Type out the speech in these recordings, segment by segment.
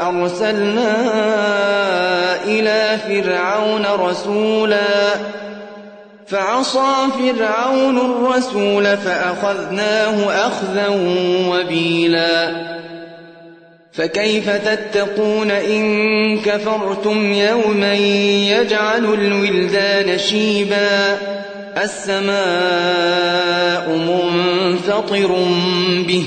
أرسلنا إلى فرعون رسولا. فعصى فرعون الرسول فأخذناه أخذا وبيلا. فكيف تتقون إن كفرتم يوما يجعل الولدان شيبا؟ السماء منفطر به.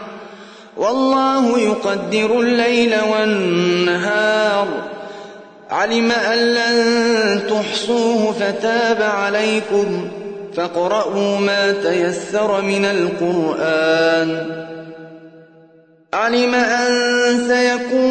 والله يقدر الليل والنهار. علم أن لن تحصوه فتاب عليكم. فاقرؤوا ما تيسر من القرآن. علم أن سيكون